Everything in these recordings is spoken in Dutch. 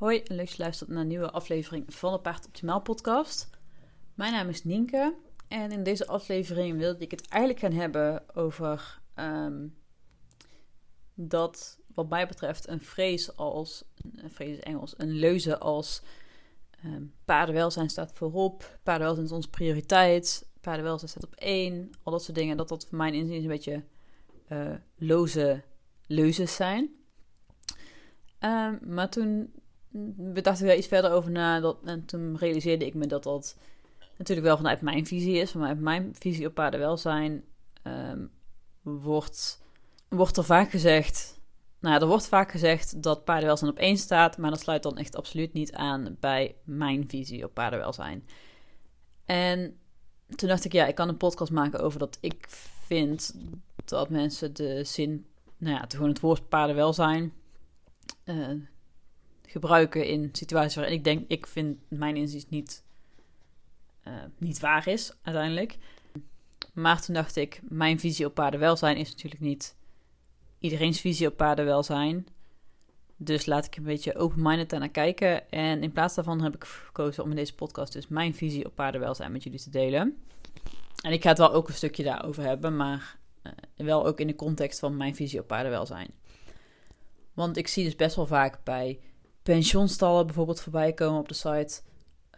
Hoi leuk dat je luistert naar een nieuwe aflevering van de Paard Optimaal podcast. Mijn naam is Nienke en in deze aflevering wilde ik het eigenlijk gaan hebben over ehm, dat wat mij betreft een vrees als, een vrees is Engels, een leuze als um, paardenwelzijn staat voorop, paardenwelzijn is onze prioriteit, paardenwelzijn staat op één, al dat soort dingen, dat dat voor mijn inzien een beetje uh, loze leuzes zijn. Um, maar toen bedacht ik daar iets verder over na. Dat, en toen realiseerde ik me dat dat natuurlijk wel vanuit mijn visie is. Vanuit mijn visie op paardenwelzijn um, wordt, wordt er vaak gezegd... Nou ja, er wordt vaak gezegd dat paardenwelzijn op één staat... maar dat sluit dan echt absoluut niet aan bij mijn visie op paardenwelzijn. En toen dacht ik, ja, ik kan een podcast maken over dat ik vind dat mensen de zin... Nou ja, gewoon het woord paardenwelzijn... Uh, gebruiken in situaties waarin ik denk, ik vind mijn inzicht niet, uh, niet waar is uiteindelijk. Maar toen dacht ik, mijn visie op paardenwelzijn is natuurlijk niet iedereen's visie op paardenwelzijn. Dus laat ik een beetje open-minded naar kijken. En in plaats daarvan heb ik gekozen om in deze podcast dus mijn visie op paardenwelzijn met jullie te delen. En ik ga het wel ook een stukje daarover hebben, maar uh, wel ook in de context van mijn visie op paardenwelzijn. Want ik zie dus best wel vaak bij pensioenstallen bijvoorbeeld voorbij komen op de site.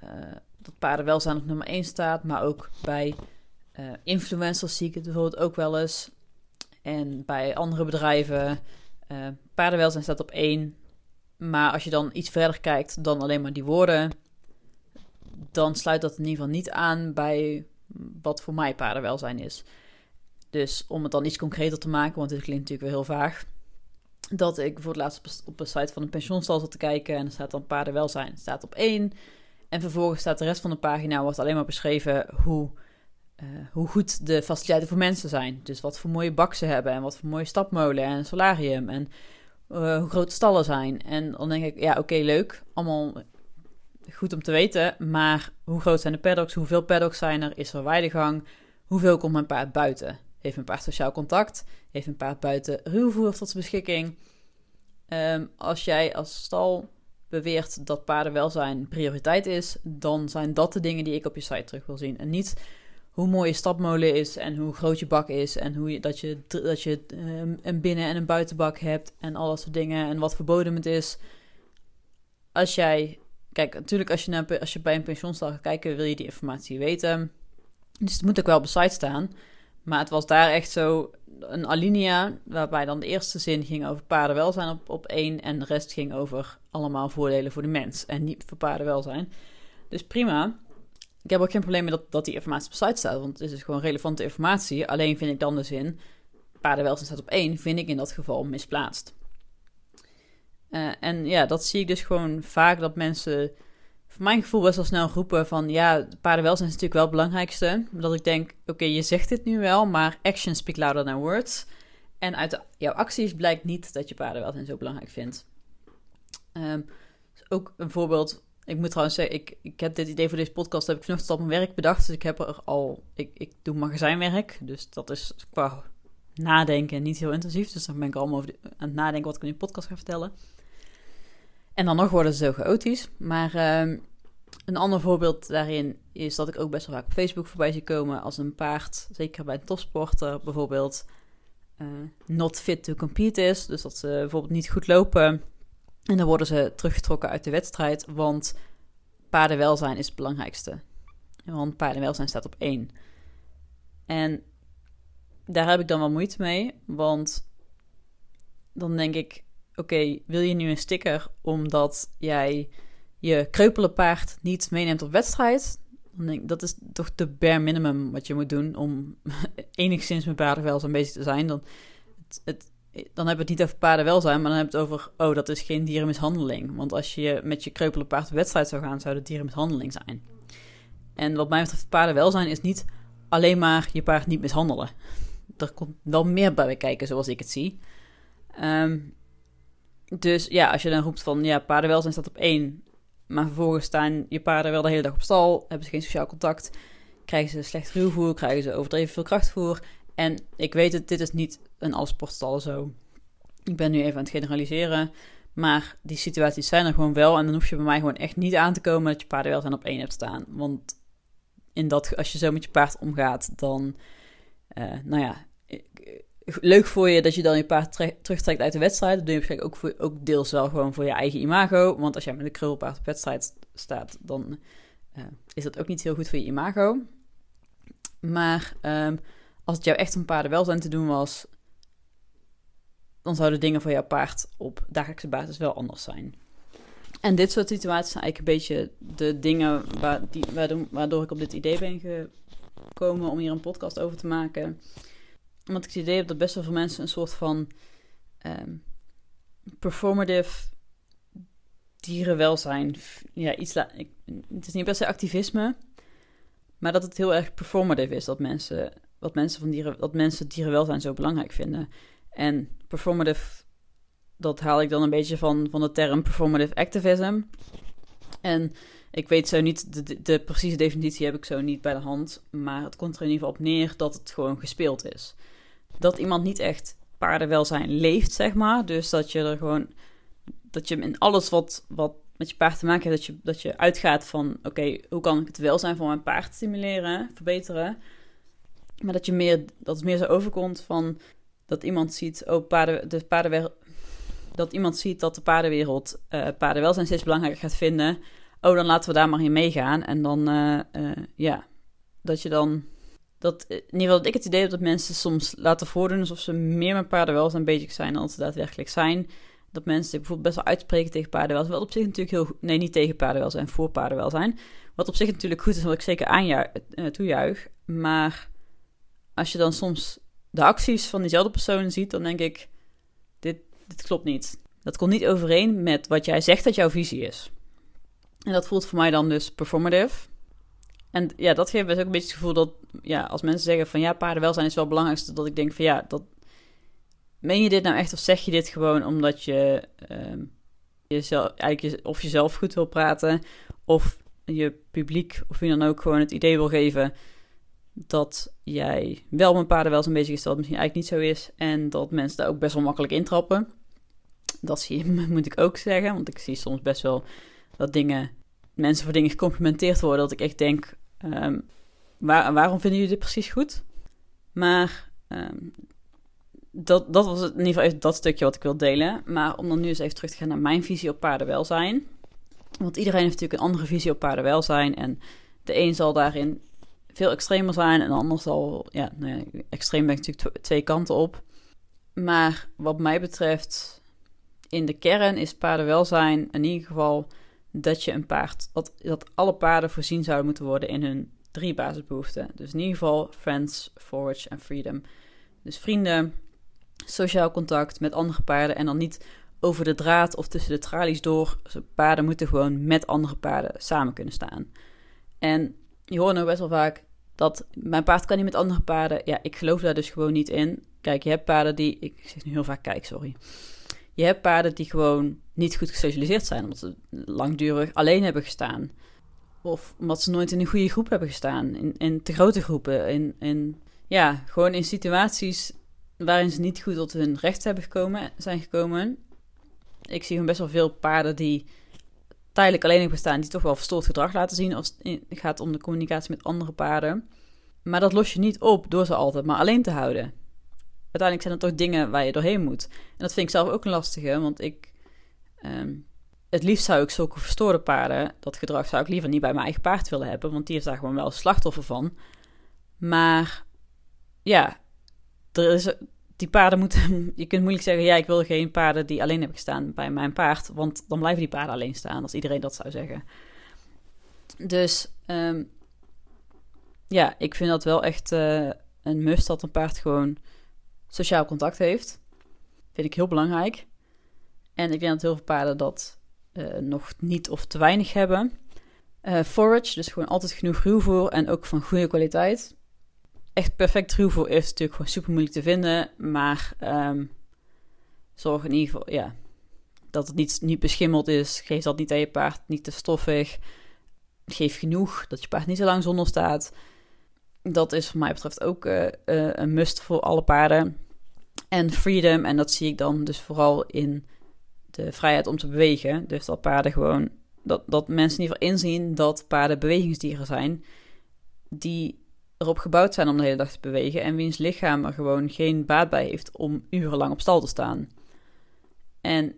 Uh, dat paardenwelzijn op nummer 1 staat. Maar ook bij uh, influencers zie ik het bijvoorbeeld ook wel eens. En bij andere bedrijven. Uh, paardenwelzijn staat op 1. Maar als je dan iets verder kijkt dan alleen maar die woorden. Dan sluit dat in ieder geval niet aan bij wat voor mij paardenwelzijn is. Dus om het dan iets concreter te maken, want dit klinkt natuurlijk wel heel vaag dat ik voor het laatst op een site van een pensioenstal zat te kijken en er staat dan paardenwelzijn, staat op één. En vervolgens staat de rest van de pagina wordt alleen maar beschreven hoe, uh, hoe goed de faciliteiten voor mensen zijn. Dus wat voor mooie bak ze hebben en wat voor mooie stapmolen en solarium en uh, hoe groot de stallen zijn. En dan denk ik, ja oké, leuk, allemaal goed om te weten, maar hoe groot zijn de paddocks, hoeveel paddocks zijn er, is er weidegang, hoeveel komt mijn paard buiten? Heeft een paard sociaal contact? Heeft een paard buiten ruwvoer tot zijn beschikking? Um, als jij als stal beweert dat paardenwelzijn prioriteit is, dan zijn dat de dingen die ik op je site terug wil zien. En niet hoe mooi je stapmolen is en hoe groot je bak is en hoe je, dat je, dat je um, een binnen- en een buitenbak hebt en al dat soort dingen en wat verboden het is. Als jij, kijk, natuurlijk als je, naar, als je bij een pensioenstal gaat kijken, wil je die informatie weten. Dus het moet ook wel op de site staan. Maar het was daar echt zo een alinea, waarbij dan de eerste zin ging over paardenwelzijn op, op één en de rest ging over allemaal voordelen voor de mens en niet voor paardenwelzijn. Dus prima. Ik heb ook geen probleem met dat, dat die informatie op site staat, want het is gewoon relevante informatie. Alleen vind ik dan de zin, paardenwelzijn staat op één, vind ik in dat geval misplaatst. Uh, en ja, dat zie ik dus gewoon vaak dat mensen voor mijn gevoel best wel snel roepen van ja, paardenwelzijn is natuurlijk wel het belangrijkste. Dat ik denk, oké, je zegt dit nu wel, maar actions speak louder than words. En uit jouw acties blijkt niet dat je paardenwelzijn zo belangrijk vindt. Um, ook een voorbeeld. Ik moet trouwens zeggen, ik, ik heb dit idee voor deze podcast heb ik vanochtend op mijn werk bedacht. Dus ik heb er al, ik, ik doe magazijnwerk. Dus dat is qua nadenken niet heel intensief. Dus dan ben ik allemaal over aan het nadenken wat ik in de podcast ga vertellen. En dan nog worden ze chaotisch. Maar uh, een ander voorbeeld daarin is dat ik ook best wel vaak op Facebook voorbij zie komen als een paard, zeker bij een topsporter bijvoorbeeld, uh, not fit to compete is. Dus dat ze bijvoorbeeld niet goed lopen. En dan worden ze teruggetrokken uit de wedstrijd, want paardenwelzijn is het belangrijkste. Want paardenwelzijn staat op één. En daar heb ik dan wel moeite mee, want dan denk ik, oké, wil je nu een sticker omdat jij je kreupele paard niet meeneemt op wedstrijd? Dan denk ik, dat is toch de bare minimum wat je moet doen om enigszins met paardenwelzijn bezig te zijn. Dan, het, dan hebben we het niet over paardenwelzijn, maar dan hebben we het over, oh, dat is geen dierenmishandeling. Want als je met je kreupele paard op wedstrijd zou gaan, zou dat dierenmishandeling zijn. En wat mij betreft, paardenwelzijn is niet alleen maar je paard niet mishandelen. Er komt wel meer bij kijken, zoals ik het zie. Um, dus ja, als je dan roept van ja, paardenwelzijn staat op één, maar vervolgens staan je paarden wel de hele dag op stal, hebben ze geen sociaal contact, krijgen ze slecht ruwvoer, krijgen ze overdreven veel krachtvoer. En ik weet het, dit is niet een alle sportstallen zo. Ik ben nu even aan het generaliseren, Maar die situaties zijn er gewoon wel. En dan hoef je bij mij gewoon echt niet aan te komen dat je paardenwelzijn op één hebt staan. Want in dat, als je zo met je paard omgaat, dan, uh, nou ja, leuk voor je dat je dan je paard terugtrekt uit de wedstrijd. Dat doe je waarschijnlijk ook, voor, ook deels wel gewoon voor je eigen imago. Want als jij met een krulpaard op wedstrijd staat, dan uh, is dat ook niet heel goed voor je imago. Maar um, als het jou echt om paardenwelzijn te doen was, dan zouden dingen voor jouw paard op dagelijkse basis wel anders zijn. En dit soort situaties zijn eigenlijk een beetje de dingen waar die, waardoor ik op dit idee ben gekomen om hier een podcast over te maken. Omdat ik het idee heb dat best wel veel mensen een soort van um, performative dierenwelzijn. Ja, iets ik, het is niet per se activisme, maar dat het heel erg performative is dat mensen, wat mensen van dieren, dat mensen dierenwelzijn zo belangrijk vinden. En performative, dat haal ik dan een beetje van, van de term performative activism. En ik weet zo niet, de, de, precieze definitie heb ik zo niet bij de hand. Maar het komt er in ieder geval op neer dat het gewoon gespeeld is. Dat iemand niet echt paardenwelzijn leeft, zeg maar. Dus dat je er gewoon, dat je in alles wat, wat met je paard te maken heeft, dat je, dat je uitgaat van: oké, hoe kan ik het welzijn van mijn paard stimuleren, verbeteren? Maar dat je meer, dat het meer zo overkomt van dat iemand ziet, oh, paarden, de paardenwereld, dat iemand ziet dat de paardenwereld uh, paardenwelzijn steeds belangrijker gaat vinden. Oh, dan laten we daar maar in meegaan. En dan, uh, uh, ja, dat je dan, dat, in ieder geval dat ik het idee heb dat mensen soms laten voordoen alsof ze meer met paardenwelzijn bezig zijn dan ze daadwerkelijk zijn. Dat mensen zich bijvoorbeeld best wel uitspreken tegen paardenwelzijn. Wat op zich natuurlijk heel goed, nee, niet tegen paardenwelzijn, voor paardenwelzijn. Wat op zich natuurlijk goed is, wat ik zeker aan toejuich. Maar als je dan soms de acties van diezelfde persoon ziet, dan denk ik: dit, dit klopt niet. Dat komt niet overeen met wat jij zegt dat jouw visie is. En dat voelt voor mij dan dus performative. En ja, dat geeft me ook een beetje het gevoel dat, ja, als mensen zeggen van ja, paardenwelzijn is wel het belangrijkste, dat ik denk van ja, dat. Meen je dit nou echt of zeg je dit gewoon omdat je uh, jezelf, eigenlijk of jezelf goed wil praten, of je publiek of wie dan ook gewoon het idee wil geven dat jij wel met paarden wel zo'n bezig is, dat het misschien eigenlijk niet zo is. En dat mensen daar ook best wel makkelijk intrappen. Dat zie je, moet ik ook zeggen. Want ik zie soms best wel dat dingen, mensen voor dingen gecomplimenteerd worden. Dat ik echt denk, waar, waarom vinden jullie dit precies goed? Maar um, dat, dat was in ieder geval even dat stukje wat ik wil delen. Maar om dan nu eens even terug te gaan naar mijn visie op paardenwelzijn. Want iedereen heeft natuurlijk een andere visie op paardenwelzijn. En de een zal daarin veel extremer zijn. En anders al, ja, nou ja, extreem ben ik natuurlijk twee kanten op. Maar wat mij betreft, in de kern is paardenwelzijn in ieder geval dat je een paard, dat, dat alle paarden voorzien zouden moeten worden in hun drie basisbehoeften. Dus in ieder geval friends, forage en freedom. Dus vrienden, sociaal contact met andere paarden en dan niet over de draad of tussen de tralies door. Dus paarden moeten gewoon met andere paarden samen kunnen staan. En je hoort nou best wel vaak dat mijn paard kan niet met andere paarden. Ja, ik geloof daar dus gewoon niet in. Kijk, je hebt paarden die. Ik zeg nu heel vaak kijk, sorry. Je hebt paarden die gewoon niet goed gesocialiseerd zijn, omdat ze langdurig alleen hebben gestaan. Of omdat ze nooit in een goede groep hebben gestaan. In, in te grote groepen. In, in, ja, gewoon in situaties waarin ze niet goed tot hun recht hebben gekomen, zijn gekomen. Ik zie gewoon best wel veel paarden die tijdelijk alleen bestaan, die toch wel verstoord gedrag laten zien als het gaat om de communicatie met andere paarden. Maar dat los je niet op door ze altijd maar alleen te houden. Uiteindelijk zijn er toch dingen waar je doorheen moet. En dat vind ik zelf ook een lastige, want ik. Um, het liefst zou ik zulke verstoorde paarden, dat gedrag zou ik liever niet bij mijn eigen paard willen hebben, want die is daar gewoon wel slachtoffer van. Maar ja, er is, die paarden moeten. Je kunt moeilijk zeggen: ja, ik wil geen paarden die alleen hebben gestaan bij mijn paard. Want dan blijven die paarden alleen staan, als iedereen dat zou zeggen. Dus um, ja, ik vind dat wel echt uh, een must dat een paard gewoon sociaal contact heeft. Vind ik heel belangrijk. En ik denk dat heel veel paarden dat uh, nog niet of te weinig hebben. Uh, forage, dus gewoon altijd genoeg ruwvoer en ook van goede kwaliteit echt perfect ruwvoer is natuurlijk gewoon super moeilijk te vinden. Maar um, zorg in ieder geval, ja, dat het niet, niet beschimmeld is. Geef dat niet aan je paard, niet te stoffig. Geef genoeg, dat je paard niet zo lang zonder staat. Dat is voor mij betreft ook uh, uh, een must voor alle paarden. En freedom, en dat zie ik dan dus vooral in de vrijheid om te bewegen. Dus dat paarden gewoon, dat, dat mensen in ieder geval inzien dat paarden bewegingsdieren zijn. Die erop gebouwd zijn om de hele dag te bewegen. En wiens lichaam er gewoon geen baat bij heeft om urenlang op stal te staan. En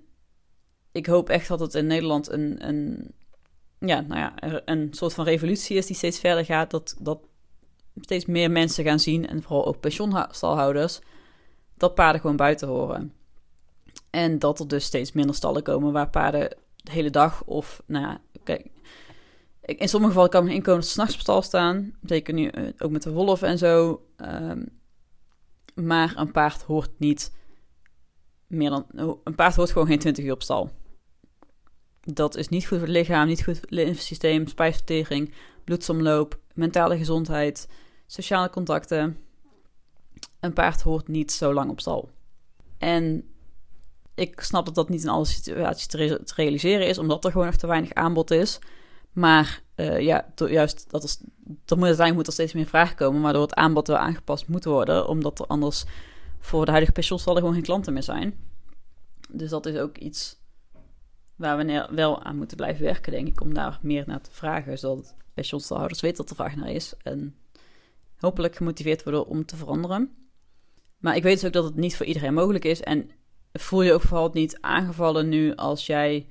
ik hoop echt dat het in Nederland een, een, ja, nou ja, een soort van revolutie is die steeds verder gaat. Dat, dat steeds meer mensen gaan zien, en vooral ook pensioenstalhouders, dat paarden gewoon buiten horen. En dat er dus steeds minder stallen komen waar paarden de hele dag of, nou ja, kijk, in sommige gevallen kan mijn inkomen s'nachts op stal staan. Zeker nu eh, ook met de wolf en zo. Um, maar een paard hoort niet meer dan. Een paard hoort gewoon geen 20 uur op stal. Dat is niet goed voor het lichaam, niet goed voor het spijsvertering, bloedsomloop, mentale gezondheid, sociale contacten. Een paard hoort niet zo lang op stal. En ik snap dat dat niet in alle situaties te, realiseren is, omdat er gewoon nog te weinig aanbod is. Maar uh, ja, juist dat is, er moet uiteindelijk moet er steeds meer vraag komen, waardoor het aanbod wel aangepast moet worden, omdat er anders voor de huidige pensioenstallen gewoon geen klanten meer zijn. Dus dat is ook iets waar we wel aan moeten blijven werken, denk ik, om daar meer naar te vragen, zodat pensioenstalhouders weten dat er vraag naar is en hopelijk gemotiveerd worden om te veranderen. Maar ik weet dus ook dat het niet voor iedereen mogelijk is en voel je ook vooral niet aangevallen nu als jij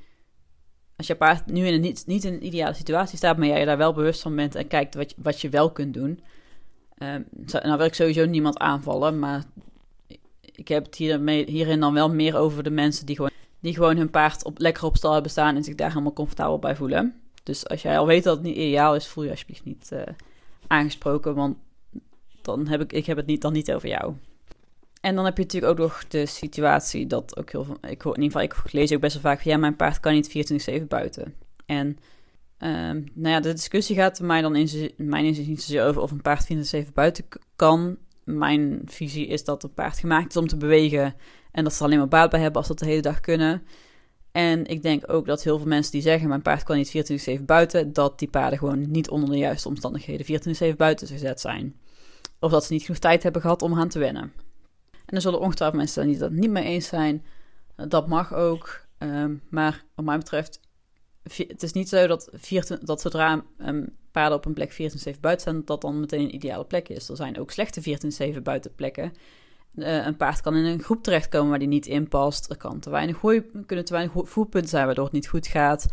als je paard nu in een, niet, niet in een ideale situatie staat, maar jij daar wel bewust van bent en kijkt wat je, wat je wel kunt doen. Um, nou wil ik sowieso niemand aanvallen, maar ik heb het hiermee, hierin dan wel meer over de mensen die gewoon, die gewoon hun paard op, lekker op stal hebben staan en zich daar helemaal comfortabel bij voelen. Dus als jij al weet dat het niet ideaal is, voel je alsjeblieft niet uh, aangesproken, want dan heb ik, ik heb het niet, dan niet over jou. En dan heb je natuurlijk ook nog de situatie dat ook heel veel. Ik hoor in ieder geval, ik lees ook best wel vaak ja, mijn paard kan niet 24-7 buiten. En um, nou ja, de discussie gaat mij dan in mijn inzicht niet zozeer over of een paard 24-7 buiten kan. Mijn visie is dat een paard gemaakt is om te bewegen. En dat ze er alleen maar baat bij hebben als dat de hele dag kunnen. En ik denk ook dat heel veel mensen die zeggen: Mijn paard kan niet 24-7 buiten, dat die paarden gewoon niet onder de juiste omstandigheden 24-7 buiten gezet zijn. Of dat ze niet genoeg tijd hebben gehad om aan te wennen. En er zullen ongetwijfeld mensen zijn die dat niet mee eens zijn. Dat mag ook. Um, maar wat mij betreft, het is niet zo dat, 24, dat zodra um, paarden op een plek 14-7 buiten staan, dat dan meteen een ideale plek is. Er zijn ook slechte 14-7 buitenplekken. Uh, een paard kan in een groep terechtkomen waar die niet in past. Er kan te weinig kunnen te weinig voerpunten zijn waardoor het niet goed gaat.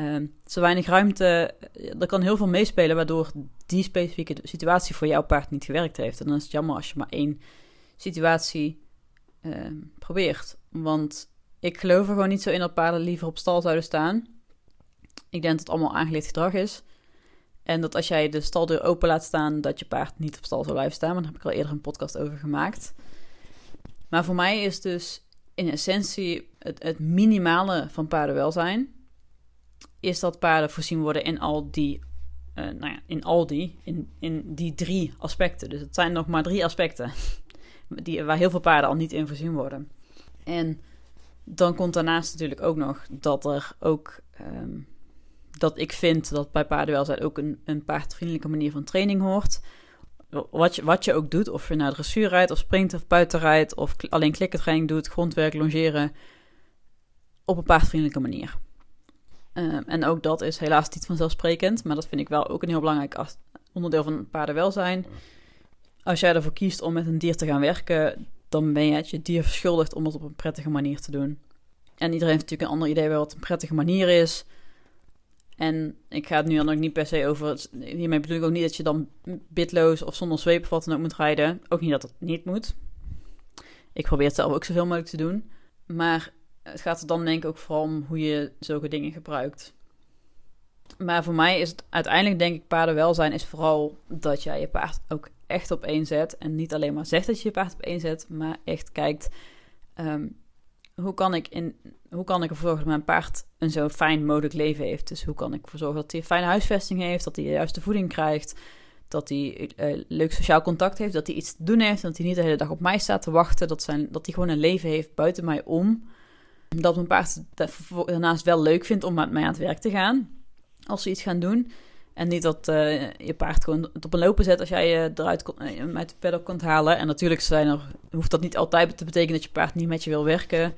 Um, te weinig ruimte. Er kan heel veel meespelen waardoor die specifieke situatie voor jouw paard niet gewerkt heeft. En dan is het jammer als je maar één situatie uh, probeert. Want ik geloof er gewoon niet zo in dat paarden liever op stal zouden staan. Ik denk dat het allemaal aangeleerd gedrag is. En dat als jij de staldeur open laat staan, dat je paard niet op stal zou blijven staan. Maar daar heb ik al eerder een podcast over gemaakt. Maar voor mij is dus in essentie het, het minimale van paardenwelzijn... is dat paarden voorzien worden in al die... Uh, nou ja, in al die, in, in die drie aspecten. Dus het zijn nog maar drie aspecten die, waar heel veel paarden al niet in voorzien worden. En dan komt daarnaast natuurlijk ook nog dat er ook. Ehm, dat ik vind dat bij paardenwelzijn ook een, een paardvriendelijke manier van training hoort. Wat je, wat je ook doet, of je naar dressuur rijdt, of springt of buitenrijdt, of alleen klikkertraining doet, grondwerk, longeren, op een paardvriendelijke manier. Ehm, en ook dat is helaas niet vanzelfsprekend, maar dat vind ik wel ook een heel belangrijk onderdeel van paardenwelzijn als jij ervoor kiest om met een dier te gaan werken, dan ben je het je dier verschuldigd om het op een prettige manier te doen. En iedereen heeft natuurlijk een ander idee wat een prettige manier is. En ik ga het nu dan ook niet per se over. Hiermee bedoel ik ook niet dat je dan bitloos of zonder zweep of wat dan ook moet rijden. Ook niet dat het niet moet. Ik probeer het zelf ook zoveel mogelijk te doen. Maar het gaat er dan denk ik ook vooral om hoe je zulke dingen gebruikt. Maar voor mij is het uiteindelijk denk ik paardenwelzijn is vooral dat jij je paard ook echt op één zet. En niet alleen maar zegt dat je je paard op één zet, maar echt kijkt... Ehm, hoe, kan ik in, hoe kan ik ervoor zorgen dat mijn paard een zo fijn mogelijk leven heeft? Dus hoe kan ik ervoor zorgen dat hij een fijne huisvesting heeft, dat hij de juiste voeding krijgt, dat hij uh, leuk sociaal contact heeft, dat hij iets te doen heeft, dat hij niet de hele dag op mij staat te wachten, dat, zijn, dat hij gewoon een leven heeft buiten mij om. Dat mijn paard daarnaast wel leuk vindt om met mij aan het werk te gaan, als ze iets gaan doen. En niet dat uh, je paard gewoon het op een lopen zet als jij je eruit uh, uit de paddock kunt halen. En natuurlijk zijn er, hoeft dat niet altijd te betekenen dat je paard niet met je wil werken.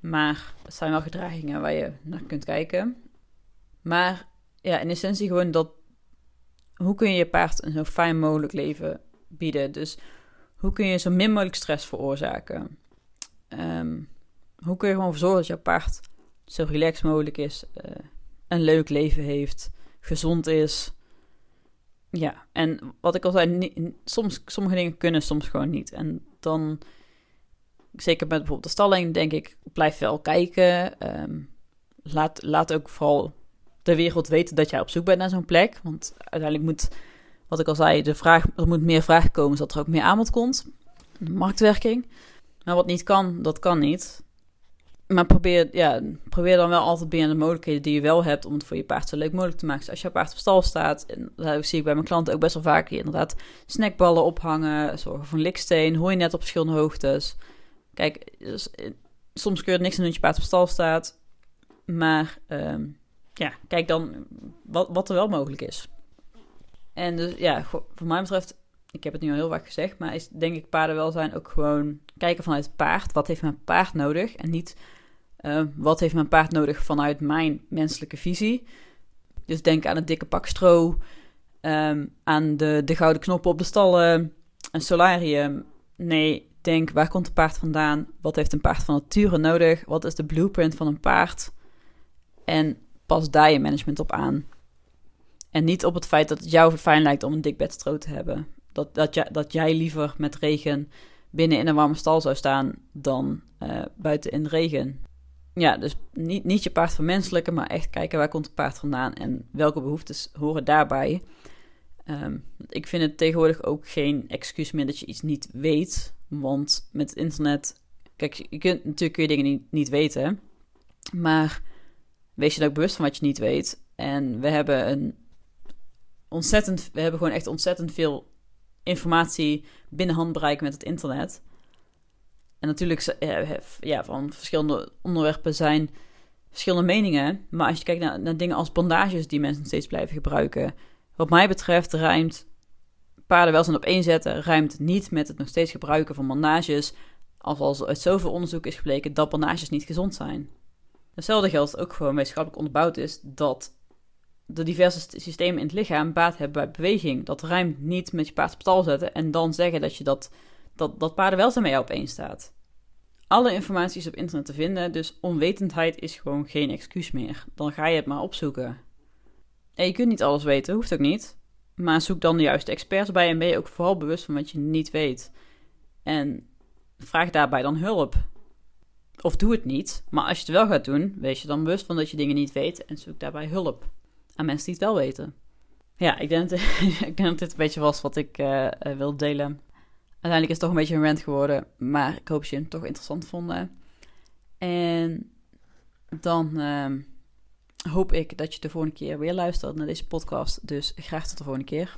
Maar het zijn wel gedragingen waar je naar kunt kijken. Maar ja, in essentie gewoon dat... Hoe kun je je paard een zo fijn mogelijk leven bieden? Dus hoe kun je zo min mogelijk stress veroorzaken? Ehm, hoe kun je gewoon zorgen dat je paard zo relaxed mogelijk is, uh, een leuk leven heeft, gezond is. Ja, en wat ik al zei, soms, sommige dingen kunnen soms gewoon niet. En dan, zeker met bijvoorbeeld de stalling, denk ik, blijf wel kijken. Ehm, laat, laat ook vooral de wereld weten dat jij op zoek bent naar zo'n plek. Want uiteindelijk moet, wat ik al zei, de vraag, er moet meer vraag komen, zodat er ook meer aanbod komt. Marktwerking. Maar wat niet kan, dat kan niet. Maar probeer, ja, probeer dan wel altijd binnen de mogelijkheden die je wel hebt om het voor je paard zo leuk mogelijk te maken. Dus als je paard op stal staat, en dat zie ik bij mijn klanten ook best wel vaak, inderdaad snackballen ophangen, zorgen voor een liksteen, hoor je net op verschillende hoogtes. Kijk, dus, eh, soms kun je niks aan dat je paard op stal staat, maar ehm, ja, kijk dan wat, wat er wel mogelijk is. En dus ja, voor mij betreft ik heb het nu al heel vaak gezegd, maar is denk ik paardenwelzijn ook gewoon kijken vanuit het paard. Wat heeft mijn paard nodig? En niet uh, wat heeft mijn paard nodig vanuit mijn menselijke visie. Dus denk aan het dikke pak stro, um, aan de, de gouden knoppen op de stallen, een solarium. Nee, denk waar komt het paard vandaan? Wat heeft een paard van nature nodig? Wat is de blueprint van een paard? En pas daar je management op aan. En niet op het feit dat het jou fijn lijkt om een dik bedstro te hebben. Dat, dat, jij, dat jij liever met regen binnen in een warme stal zou staan dan uh, buiten in de regen. Ja, dus niet, niet je paard vermenselijken, maar echt kijken waar komt het paard vandaan en welke behoeftes horen daarbij. Um, ik vind het tegenwoordig ook geen excuus meer dat je iets niet weet. Want met het internet, kijk, je kunt natuurlijk kun je dingen niet, niet weten. Maar wees je er ook bewust van wat je niet weet. En we hebben een ontzettend, we hebben gewoon echt ontzettend veel informatie binnen handbereik met het internet. En natuurlijk, ja, van verschillende onderwerpen zijn verschillende meningen. Maar als je kijkt naar, dingen als bandages die mensen steeds blijven gebruiken. Wat mij betreft ruimt paardenwelzijn op één zetten, ruimt niet met het nog steeds gebruiken van bandages. Als, als uit zoveel onderzoek is gebleken dat bandages niet gezond zijn. Hetzelfde geldt ook gewoon wetenschappelijk onderbouwd is dat de diverse systemen in het lichaam baat hebben bij beweging. Dat ruimt niet met je paard op stal zetten en dan zeggen dat je dat, dat, dat paardenwelzijn met jou opeens staat. Alle informatie is op internet te vinden, dus onwetendheid is gewoon geen excuus meer. Dan ga je het maar opzoeken. En je kunt niet alles weten, hoeft ook niet. Maar zoek dan de juiste experts bij en ben je ook vooral bewust van wat je niet weet. En vraag daarbij dan hulp. Of doe het niet, maar als je het wel gaat doen, wees je dan bewust van dat je dingen niet weet en zoek daarbij hulp aan mensen die het wel weten. Ja, ik denk, dat, ik dit een beetje was wat ik uh, wil delen. Uiteindelijk is het toch een beetje een rant geworden, maar ik hoop dat je het toch interessant vonden. En dan uh, hoop ik dat je de volgende keer weer luistert naar deze podcast. Dus graag tot de volgende keer.